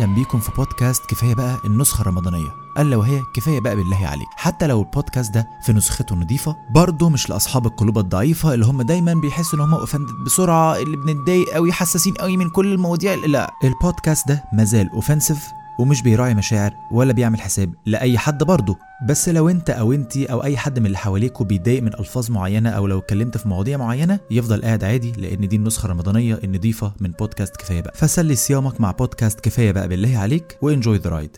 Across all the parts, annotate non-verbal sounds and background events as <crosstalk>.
أهلا بيكم في بودكاست كفاية بقى النسخة الرمضانية. ألا وهي كفاية بقى بالله عليك. حتى لو البودكاست ده في نسخته نظيفة برضه مش لأصحاب القلوب الضعيفة اللي هم دايما بيحسوا إن هم offended بسرعة اللي بنتضايق قوي حساسين قوي من كل المواضيع. لا البودكاست ده مازال offensive ومش بيراعي مشاعر ولا بيعمل حساب لأي حد برضه. بس لو انت أو انت أو أي حد من اللي حواليكوا بيتضايق من ألفاظ معينة أو لو اتكلمت في مواضيع معينة يفضل قاعد عادي لأن دي النسخة الرمضانية النظيفه من بودكاست كفاية بقى. فسلي صيامك مع بودكاست كفاية بقى بالله عليك و enjoy the ride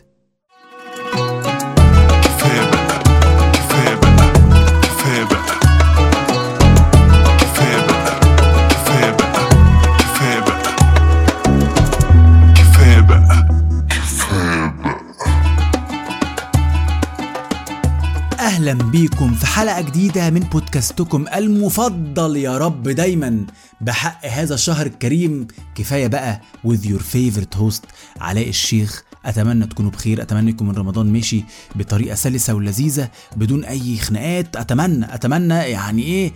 أهلا بيكم في حلقة جديدة من بودكاستكم المفضل يا رب دايما. بحق هذا الشهر الكريم كفاية بقى with your favorite host علاء الشيخ. أتمنى تكونوا بخير أتمنى يكون من رمضان ماشي بطريقة سلسة ولذيذة بدون أي خناقات. أتمنى أتمنى يعني إيه؟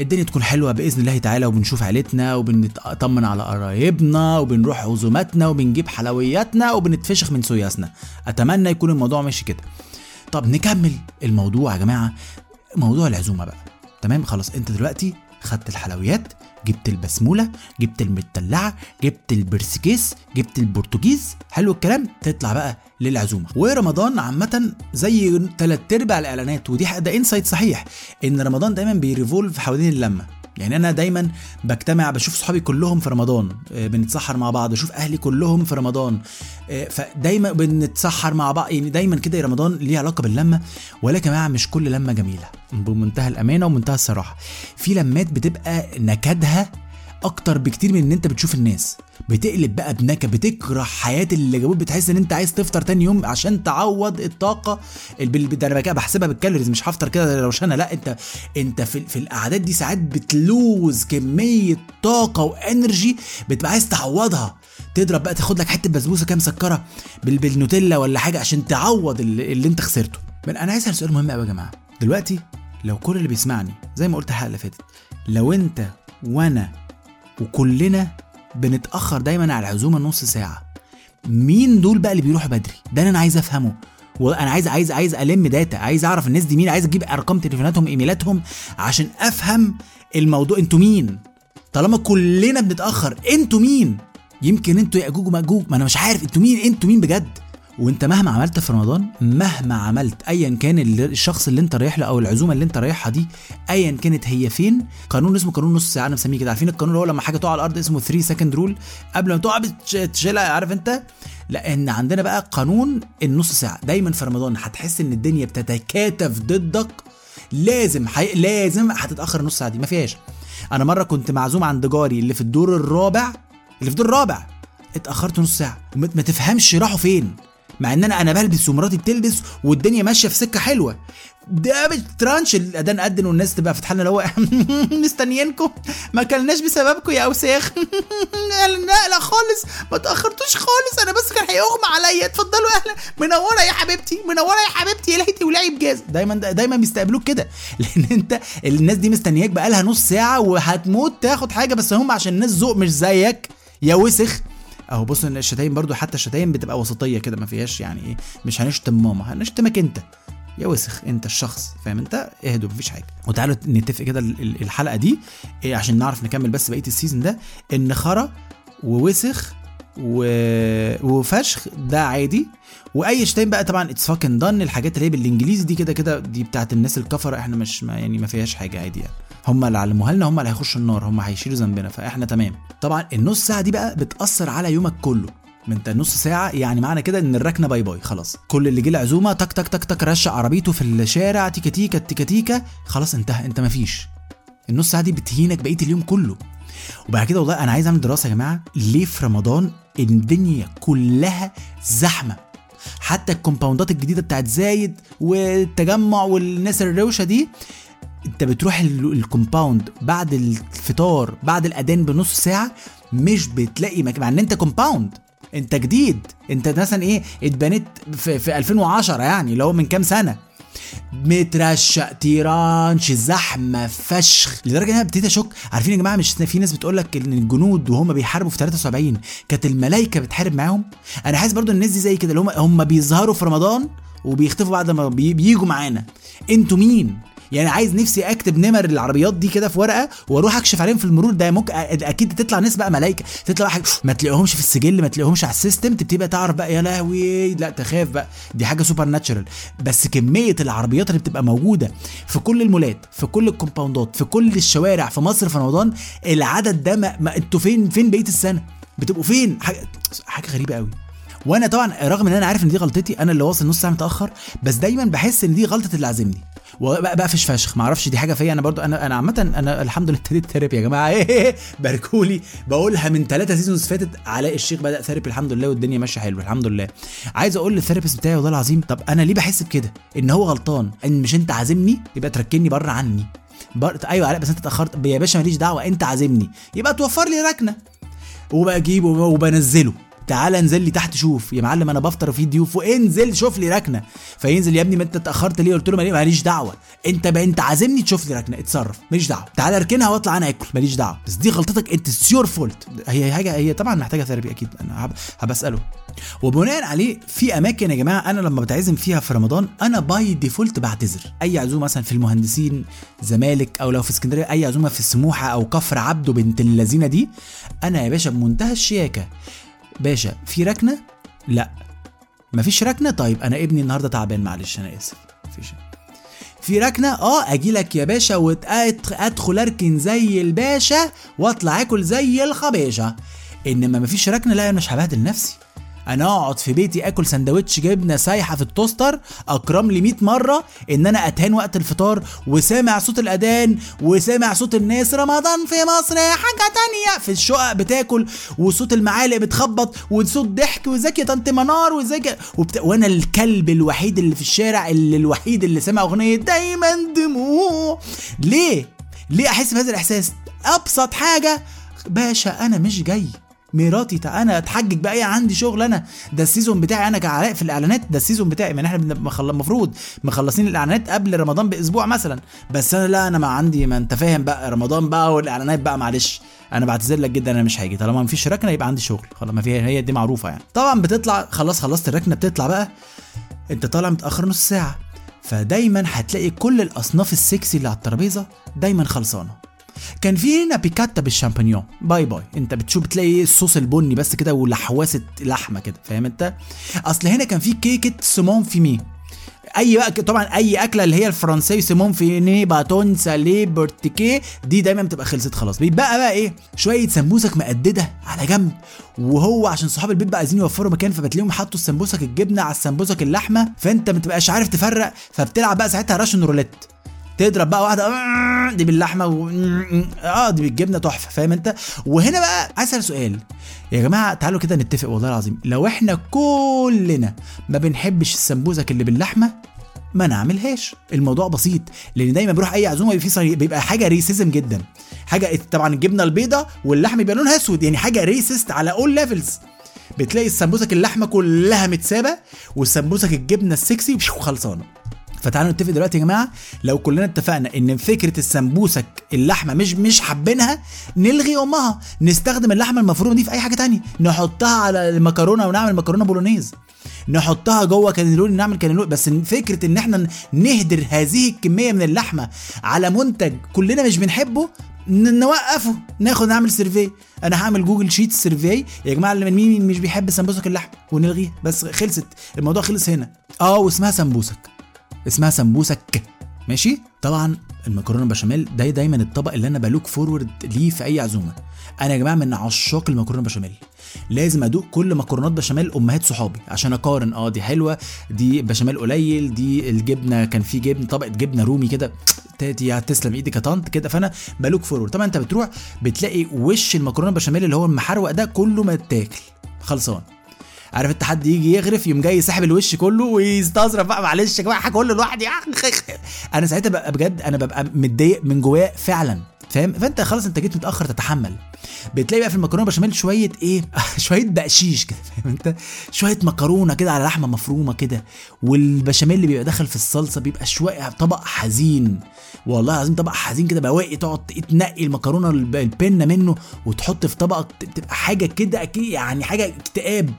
الدنيا تكون حلوة بإذن الله تعالى وبنشوف عيلتنا وبنطمن على قرايبنا وبنروح عزوماتنا وبنجيب حلوياتنا وبنتفشخ من سوياسنا. أتمنى يكون الموضوع ماشي كده. طب نكمل الموضوع يا جماعة. موضوع العزومة بقى. تمام؟ خلاص انت دلوقتي خدت الحلويات جبت البسمولة جبت المدلعه جبت البرسكيس جبت البرتقيز حلو الكلام؟ تطلع بقى للعزومة. ورمضان عامة زي تلات أرباع الإعلانات ودي ده insight صحيح إن رمضان دايما بي revolve حوالين اللمة. يعني أنا دايما بجتمع بشوف صحابي كلهم في رمضان آه، بنتسحر مع بعض أشوف أهلي كلهم في رمضان آه، فدايما بنتسحر مع بعض يعني دايما كده رمضان ليه علاقة باللمة ولكن يا جماعة مش كل لمة جميلة بمنتهى الأمانة ومنتهى الصراحة. في لمات بتبقى نكدها أكتر بكتير من إن أنت بتشوف الناس. بتقلب بقى بنكد بتكره حياة اللي جابوك بتحس ان انت عايز تفطر تاني يوم عشان تعوض الطاقة ده أنا بقى بحسبها بالكالوريز مش هفطر كده روشنه لا انت انت في, في الاعداد دي ساعات بتلوز كمية طاقة و energy بتبقى عايز تعوضها. تضرب بقى تاخد لك حتة بسبوسة كام مسكره بال- بالنوتيلا ولا حاجة عشان تعوض اللي, اللي انت خسرته. أنا عايز اسأل سؤال مهم قوي يا جماعة. دلوقتي لو كل اللي بيسمعني زي ما قلت الحلقة اللي فاتت لو انت وانا وكلنا بنتأخر دايما على العزومة نص ساعة. مين دول بقى اللي بيروحوا بدري؟ ده اللي أنا عايز أفهمه. وأنا عايز عايز عايز ألم data عايز أعرف الناس دي مين عايز أجيب أرقام تليفوناتهم إيميلاتهم عشان أفهم الموضوع. أنتوا مين؟ طالما كلنا بنتأخر أنتوا مين؟ يمكن أنتوا يأجوج ومأجوج ما أنا مش عارف أنتوا مين؟ أنتوا مين بجد؟ وانت مهما عملت في رمضان مهما عملت ايا كان الشخص اللي انت رايح له أو العزومة اللي انت رايحها دي ايا كانت هي فين قانون اسمه قانون نص ساعه أنا مسميه كده عارفين القانون اللي هو لما حاجة تقع على الأرض اسمه 3 second rule قبل ما تقع تشيلها عارف انت؟ لأن عندنا بقى قانون النص ساعة. دايما في رمضان هتحس إن الدنيا بتتكاتف ضدك. لازم حي... لازم هتتأخر نص ساعة دي. ما فيهاش. أنا مرة كنت معزوم عند جاري اللي في الدور الرابع اللي في الدور الرابع اتأخرت نص ساعة. ما تفهمش راحوا فين. مع إن أنا أنا بلبس ومراتي بتلبس والدنيا ماشية في سكة حلوة. ده بترانش الاذان اذن والناس تبقى فاتحه لنا اللي هو <laughs> مستنيينكم. ما كلناش بسببكم يا أوساخ. <laughs> لا لا خالص. ما تأخرتوش خالص. أنا بس كان هيغمى عليا. اتفضلوا أهلا منورة يا حبيبتي. منورة يا حبيبتي. إلهي تولعي بجاز. دايما دايما بيستقبلوك كده. <laughs> لأن أنت الناس دي مستنياك بقالها نص ساعة وهتموت تاخد حاجة بس هم عشان الناس ذوق مش زيك. يا وسخ. اهو بص إن الشتايم برضو حتى الشتايم بتبقى وسطية كده ما فيهاش يعني إيه مش هنشتم ماما هنشتمك أنت. يا وسخ أنت الشخص فاهم أنت؟ اهدوا مفيش حاجة. وتعالوا نتفق كده ال- ال- الحلقة دي إيه عشان نعرف نكمل بس بقية ال season ده. إن خرا ووسخ و... وفشخ ده عادي. وأي شتايم بقى طبعا it's fucking done الحاجات اللي هي بالإنجليزي دي كده كده دي بتاعت الناس الكفرة إحنا مش ما يعني ما فيهاش حاجة عادي يعني. هم اللي علموها لنا هم اللي هيخشوا النار هم هيشيلوا ذنبنا فإحنا تمام. طبعا النص ساعة دي بقى بتأثر على يومك كله. ما انت نص ساعة يعني معنى كده إن الركنة bye bye خلاص. كل اللي جه العزومة تك تك تك تك رشق عربيته في الشارع تيكا تيكا تيكا تيكا خلاص انتهى انت مفيش النص ساعة دي بتهينك بقية اليوم كله. وبعد كده والله أنا عايز أعمل دراسة يا جماعة ليه في رمضان الدنيا كلها زحمة. حتى الكومباوندات الجديدة بتاعت زايد والتجمع والناس الروشة دي انت بتروح ال- ال compound بعد الفطار بعد الأذان بنص ساعة مش بتلاقي مكان مع إن أنت compound. أنت جديد. أنت مثلا إيه اتبنيت في, في 2010 يعني اللي هو من كام سنة. مترشق تيرانش زحمة فشخ. لدرجة إن أنا ابتديت أشك. عارفين يا جماعة مش في ناس بتقول لك إن الجنود وهم بيحاربوا في 73 كانت الملائكه بتحارب معاهم؟ أنا حاسس برضو الناس دي زي كده اللي هم هم بيظهروا في رمضان وبيختفوا بعد ما بي- بيجوا معانا. أنتوا مين؟ يعني عايز نفسي اكتب نمر العربيات دي كده في ورقة وأروح اكشف عليهم في المرور ده. ممكن أكيد تطلع ناس بقى ملايكه تطلع واحد ما تلاقيهمش في السجل ما تلاقيهمش على ال system. تبتدي بقى تعرف بقى يا لهوي لا تخاف بقى. دي حاجة supernatural بس كمية العربيات اللي بتبقى موجودة في كل المولات في كل الكومباوندات في كل الشوارع في مصر في رمضان العدد ده ما, ما أنتوا فين فين بقية السنة؟ بتبقوا فين؟ حاجة حاجة غريبة قوي. وأنا طبعا رغم إن أنا عارف إن دي غلطتي أنا اللي واصل نص ساعة متأخر بس دايما بحس إن دي غلطة اللي عازمني. وبقى بقفش فشخ. ما أعرفش دي حاجة فيا. أنا برضو أنا أنا عامة أنا الحمد لله ابتديت therapy يا جماعة. <laughs> باركولي. بقولها من ثلاثة seasons فاتت علاء الشيخ بدأ therapy الحمد لله والدنيا ماشية حلو الحمد لله. عايز أقول لل therapist بتاعي والله العظيم طب أنا ليه بحس بكده؟ إن هو غلطان. إن مش أنت عازمني؟ يبقى تركني بره عني. بر... أيوه علاء بس أنت اتأخرت. يا باشا ماليش دعوة أنت عازمني. يبقى توفر لي ركنة. وبجيبه وبنزله. تعالى انزل لي تحت شوف. يا معلم أنا بفطر في ضيوف وانزل شوف لي ركنة. فينزل يا ابني ما انت اتأخرت ليه؟ قلت له مالي- ماليش دعوة. انت بقى انت عازمني تشوف لي ركنة. اتصرف. ماليش دعوة. تعالى اركنها واطلع أنا اكل. ماليش دعوة. بس دي غلطتك. it's your fault هي حاجة هي طبعا محتاجة therapy أكيد. أنا هب- هبسأله. وبناء عليه في أماكن يا جماعة أنا لما بتعزم فيها في رمضان أنا by default بعتذر. أي عزومة مثلا في المهندسين زمالك أو لو في اسكندرية أي عزومة في سموحة أو كفر عبده بنت اللذينة دي أنا يا باشا بمنتهى الشياكة. باشا في ركنة؟ لا. مفيش ركنة؟ طيب أنا ابني النهارده تعبان معلش أنا آسف. مفيش. في ركنة؟ آه أجي لك يا باشا وادخل أركن زي الباشا وأطلع آكل زي الخبيشه إنما مفيش ركنة؟ لا أنا مش هبهدل نفسي. أنا اقعد في بيتي اكل سندوتش جبنة سايحة في التوستر اكرم لي 100 مرة ان أنا اتهان وقت الفطار وسامع صوت الاذان وسامع صوت الناس. رمضان في مصر حاجة تانية. في الشقق بتاكل وصوت المعالق بتخبط وصوت ضحك وازيك يا طنط منار وازيك وبت... وأنا الكلب الوحيد اللي في الشارع اللي الوحيد اللي سمع اغنية دايما دموع ليه؟ ليه احس بهذا الإحساس؟ أبسط حاجة باشا أنا مش جاي. مراتي تع- أنا أتحجج بقى إيه عندي شغل أنا. ده ال season بتاعي أنا كعلاء في الإعلانات ده ال season بتاعي. ما إحنا المفروض مخلصين الإعلانات قبل رمضان بأسبوع مثلا. بس أنا لا أنا ما عندي ما أنت فاهم بقى رمضان بقى والإعلانات بقى معلش. أنا بعتذر لك جدا أنا مش هاجي. طالما مفيش ركنة يبقى عندي شغل. خلاص ما فيها هي دي معروفة يعني. طبعا بتطلع خلاص خلصت الركنة بتطلع بقى. أنت طالع متأخر نص ساعة. فدايما هتلاقي كل الأصناف السكسي اللي على الترابيزة دايما خلصانة. كان في هنا بيكاتا بالشامبينيون bye bye. انت بتشوف بتلاقي الصوص البني بس كده ولحواسة لحمة كده فاهم انت؟ اصل هنا كان في كيكة saumon fumé. أي بقى طبعا أي أكلة اللي هي الفرنسي saumon fumé bâton salé بورتيكي دي دايما بتبقى خلصت خلاص. بيبقى بقى إيه؟ شوية سمبوسك مقددة على جنب. وهو عشان صحاب البيت بقى عايزين يوفروا مكان فبتلاقيهم حطوا السمبوسك الجبنة على السمبوسك اللحمة. فأنت ما تبقاش عارف تفرق فبتلعب بقى ساعتها Russian roulette. تضرب بقى واحدة دي باللحمة و... آه دي بالجبنة تحفة فاهم انت؟ وهنا بقى عايز أسأل سؤال. يا جماعة تعالوا كده نتفق والله العظيم لو إحنا كلنا ما بنحبش السمبوسك اللي باللحمة ما نعملهاش. الموضوع بسيط لأن دايما بروح أي عزومة بيبقى صري... بيبقى حاجة racism جدا. حاجة طبعا الجبنة البيضة واللحم بيبقى لونها أسود يعني حاجة racist على all levels بتلاقي السمبوسك اللحمة كلها متسابة والسمبوسك الجبنة السكسي خلصانه فتعالوا نتفق دلوقتي يا جماعة لو كلنا اتفقنا إن فكرة السمبوسك اللحمة مش مش حابينها نلغي أمها نستخدم اللحمة المفرومة دي في أي حاجة تانية. نحطها على المكرونة ونعمل مكرونة بولونيز. نحطها جوه كانيلوني نعمل كانيلوني بس فكرة إن إحنا نهدر هذه الكمية من اللحمة على منتج كلنا مش بنحبه نوقفه ناخد نعمل survey. أنا هعمل Google Sheet survey. يا جماعة اللي مين مش بيحب سمبوسك اللحم؟ ونلغيها. بس خلصت. الموضوع خلص هنا. آه واسمها سمبوسك. اسمها سمبوسك. ماشي؟ طبعا المكرونة بشاميل ده دايما الطبق اللي أنا ب look forward ليه في أي عزومة. أنا يا جماعة من عشاق المكرونة بشاميل. لازم أدوق كل مكرونات بشاميل أمهات صحابي عشان أقارن. آه دي حلوة دي بشاميل قليل دي الجبنة كان في جبن طبقة جبنة رومي كده. تاتي تسلم إيدك يا طنط كده. فأنا ب look forward طبعا أنت بتروح بتلاقي وش المكرونة بشاميل اللي هو المحروق ده كله متاكل خلصان. عارف انت حد يجي يغرف يوم جاي ساحب الوش كله ويستظرف بقى معلش يا جماعة كله لوحدي. أنا ساعتها ببقى بجد أنا ببقى متضايق من جوايا فعلا فاهم؟ فأنت خلاص أنت جيت متأخر تتحمل. بتلاقي بقى في المكرونة بشاميل شوية إيه؟ <laughs> شوية بقشيش كده فاهم أنت؟ شوية مكرونة كده على لحمة مفرومة كده والبشاميل اللي بيبقى داخل في الصلصة بيبقى شوية طبق حزين. والله العظيم طبق حزين كده بواقي تقعد تنقي المكرونة الب- البنه منه وتحط في طبقك تبقى حاجة كده أكيد يعني حاجة اكتئاب.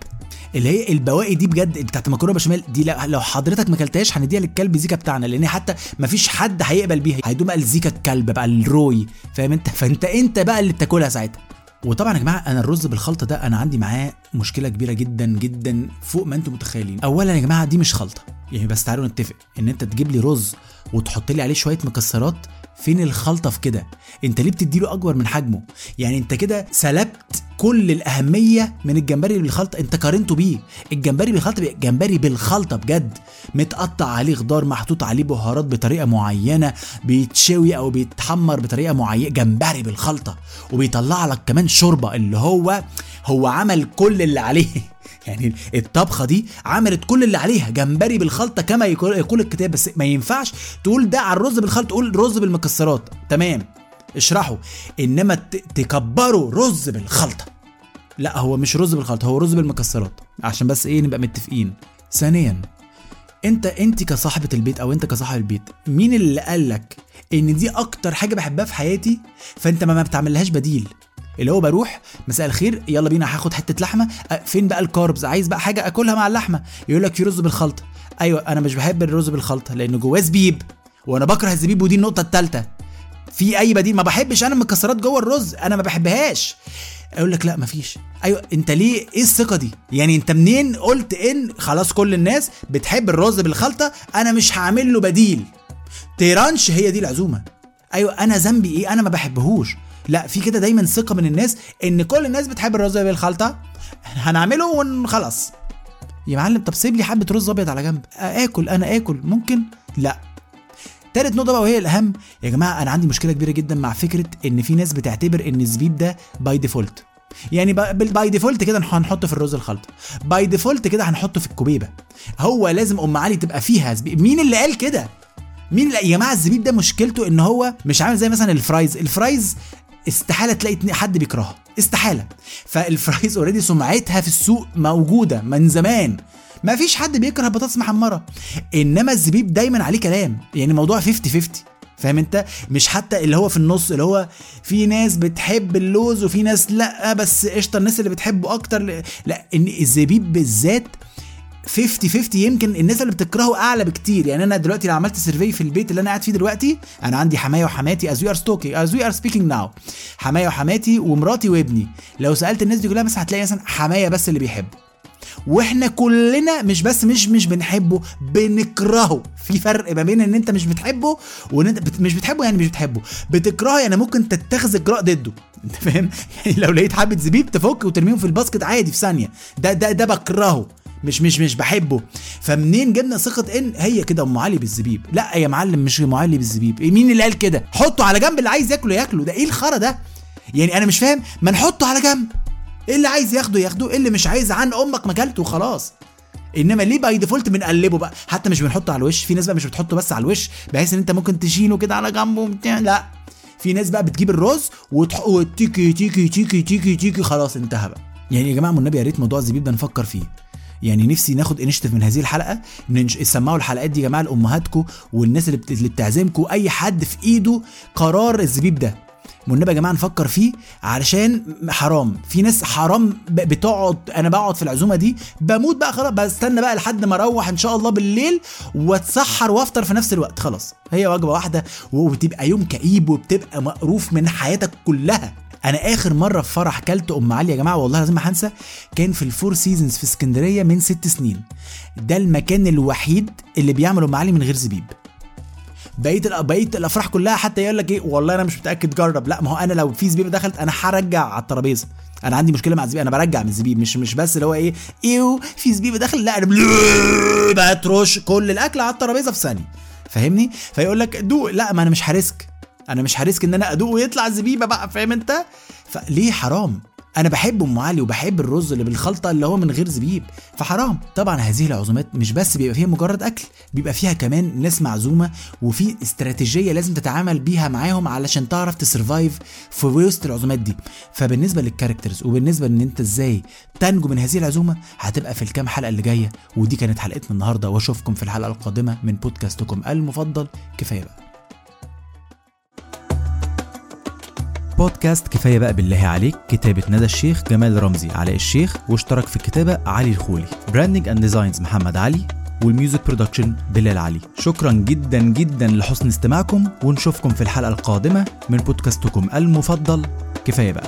اللي هي البواقي دي بجد بتاعت المكرونة بشاميل دي لو- حضرتك ما اكلتهاش هنديها للكلب زيكا بتاعنا لأن حتى ما فيش حد هيقبل بيها. هيدوم بقى الزيكا الكلب بقى الروي فاهم انت؟ <laughs> فانت انت بقى اللي بتاكلها ساعتها. وطبعا يا جماعة أنا الرز بالخلطة ده أنا عندي معاه مشكلة كبيرة جدا جدا فوق ما أنتم متخيلين. اولا يا جماعة دي مش خلطة. يعني بس تعالوا نتفق إن أنت تجيب لي رز وتحط لي عليه شوية مكسرات فين الخلطة في كده؟ انت ليه بتديله أكبر من حجمه؟ يعني انت كده سلبت كل الأهمية من الجمبري بالخلطة انت قارنته بيه. الجمبري بالخلطة جمبري بالخلطة بجد. متقطع عليه خضار محطوط عليه بهارات بطريقة معينة بيتشوي أو بيتحمر بطريقة معينة جمبري بالخلطة. وبيطلع لك كمان شوربة اللي هو هو عمل كل اللي عليه. يعني الطبخة دي عملت كل اللي عليها جمبري بالخلطة كما يقول الكتاب بس ما ينفعش تقول ده على الرز بالخلطة تقول رز بالمكسرات. تمام. اشرحه إنما تكبره رز بالخلطة. لا هو مش رز بالخلطة هو رز بالمكسرات. عشان بس إيه نبقى متفقين. ثانيا أنت أنت كصاحبة البيت أو أنت كصاحب البيت مين اللي قال لك إن دي أكتر حاجة بحبها في حياتي؟ فأنت ما بتعملهاش بديل. اللي هو بروح مساء الخير يلا بينا هاخد حتة لحمة. فين بقى الكاربز؟ عايز بقى حاجة أكلها مع اللحمة. يقول لك في رز بالخلطة. أيوه أنا مش بحب الرز بالخلطة لأنه جواه زبيب وأنا بكره الزبيب ودي النقطة الثالثه في أي بديل؟ ما بحبش أنا المكسرات جوه الرز أنا ما بحبهاش. أقول لك لا مفيش أيوه أنت ليه؟ إيه الثقة دي؟ يعني أنت منين قلت إن خلاص كل الناس بتحب الرز بالخلطة أنا مش هعمل له بديل؟ تيرانش هي دي العزومة. أيوه أنا ذنبي إيه؟ أنا ما بحبهوش. لا في كده دايما ثقة من الناس إن كل الناس بتحب الرز بالخلطه هنعمله وخلاص يا معلم طب سيب لي حبة رز أبيض على جنب. آكل أنا آكل. ممكن؟ لا. تالت نقطة بقى وهي الأهم. يا جماعة أنا عندي مشكلة كبيرة جدا مع فكرة إن في ناس بتعتبر إن الزبيب ده by default يعني by default كده هنحطه في الرز الخلطة. by default كده هنحطه في الكوبيبة. هو لازم أم علي تبقى فيها زبيب مين اللي قال كده؟ مين. يا جماعة الزبيب ده مشكلته إن هو مش عامل زي مثلا ال fries. ال fries استحالة تلاقي حد بيكرهها. استحالة. فال fries already سمعتها في السوق موجودة من زمان. ما فيش حد بيكره بطاطس محمرة. إنما الزبيب دايما عليه كلام. يعني موضوع 50 50 فاهم أنت؟ مش حتى اللي هو في النص اللي هو في ناس بتحب اللوز وفي ناس لأ بس قشطة الناس اللي بتحبه أكتر لأ إن الزبيب بالذات 50 50 يمكن الناس اللي بتكرهه أعلى بكتير. يعني أنا دلوقتي لو عملت survey في البيت اللي أنا قاعد فيه دلوقتي أنا عندي حمايا وحماتي as we are talking as we are speaking now حمايا وحماتي ومراتي وابني. لو سألت الناس دي كلها مثلا هتلاقي مثلا حمايا بس اللي بيحبه وإحنا كلنا مش بس مش مش بنحبه بنكرهه. في فرق ما بين إن أنت مش بتحبه وإن أنت بت مش بتحبه يعني مش بتحبه. بتكرهه يعني ممكن تتخذ إجراء ضده. <laughs> أنت فاهم؟ يعني لو لقيت حبة زبيب تفك وترميهم في الباسكت عادي في ثانية. ده ده ده بكرهه. مش مش مش بحبه. فمنين جبنا ثقة إن هي كده أم علي بالزبيب؟ لا يا معلم مش أم علي بالزبيب. إيه مين اللي قال كده؟ حطه على جنب اللي عايز ياكله ياكله. ده إيه الخرا ده؟ يعني أنا مش فاهم. ما نحطه على جنب. إيه اللي عايز ياخده ياخده؟ إيه اللي مش عايز؟ عن أمك ما كلته وخلاص. إنما ليه by default بنقلبه بقى؟ حتى مش بنحطه على الوش. في ناس بقى مش بتحطه بس على الوش بحيث إن أنت ممكن تشيله كده على جنبه وبتاع. لا. في ناس بقى بتجيب الرز وتح... وتيكي تيكي تيكي تيكي تيكي خلاص انتهى بقى. يعني يا جماعة والنبي يا ريت موضوع الزبيب ده نفكر فيه. يعني نفسي ناخد initiative من هذه الحلقة ننش... سمعوا الحلقات دي يا جماعة لامهاتكم والناس اللي. اللي بتعزمكم أي حد في إيده قرار الزبيب ده. والنبي يا جماعة نفكر فيه علشان حرام. في ناس حرام بتقعد أنا بقعد في العزومة دي بموت بقى خلاص بستنى بقى لحد ما أروح إن شاء الله بالليل وأتسحر وأفطر في نفس الوقت خلاص. هي وجبة واحدة وبتبقى يوم كئيب وبتبقى مقروف من حياتك كلها. أنا اخر مره في فرح كلت ام علي يا جماعة والله لازم ما هنسى كان في ال Four Seasons في اسكندريه من ست سنين. ده المكان الوحيد اللي بيعمل ام علي من غير زبيب. بقيه الأ- بقيه الافراح كلها حتى يقول لك إيه والله أنا مش متاكد جرب. لا ما هو أنا لو في زبيب دخلت أنا هرجع على الترابيزه. أنا عندي مشكله مع الزبيب أنا برجع من الزبيب مش مش بس اللي هو إيه أيوه في زبيب داخل لا أنا بل- بقى ترش كل الاكل على الترابيزه في ثانية. فاهمني؟ فيقول لك دوق لا ما أنا مش ه risk. أنا مش ه risk ان أنا ادوق ويطلع زبيبه بقى فاهم انت؟ فليه حرام؟ أنا بحب ام علي وبحب الرز اللي بالخلطه اللي هو من غير زبيب فحرام. طبعا هذه العزومات مش بس بيبقى فيها مجرد أكل بيبقى فيها كمان ناس معزومة وفي استراتيجية لازم تتعامل بيها معاهم علشان تعرف ت survive في وسط العزومات دي. فبالنسبة لل characters وبالنسبة ان أنت إزاي تنجو من هذه العزومة هتبقى في الكام حلقة اللي جاية ودي كانت حلقتنا النهارده وأشوفكم في الحلقة القادمة من بودكاستكم المفضل. كفاية بقى. بودكاست كفاية بقى بالله عليك كتابة ندى الشيخ جمال رمزي علاء الشيخ واشترك في الكتابة علي الخولي. branding and designs محمد علي وال music production بلال علي. شكرا جدا جدا لحسن استماعكم ونشوفكم في الحلقة القادمة من بودكاستكم المفضل. كفاية بقى.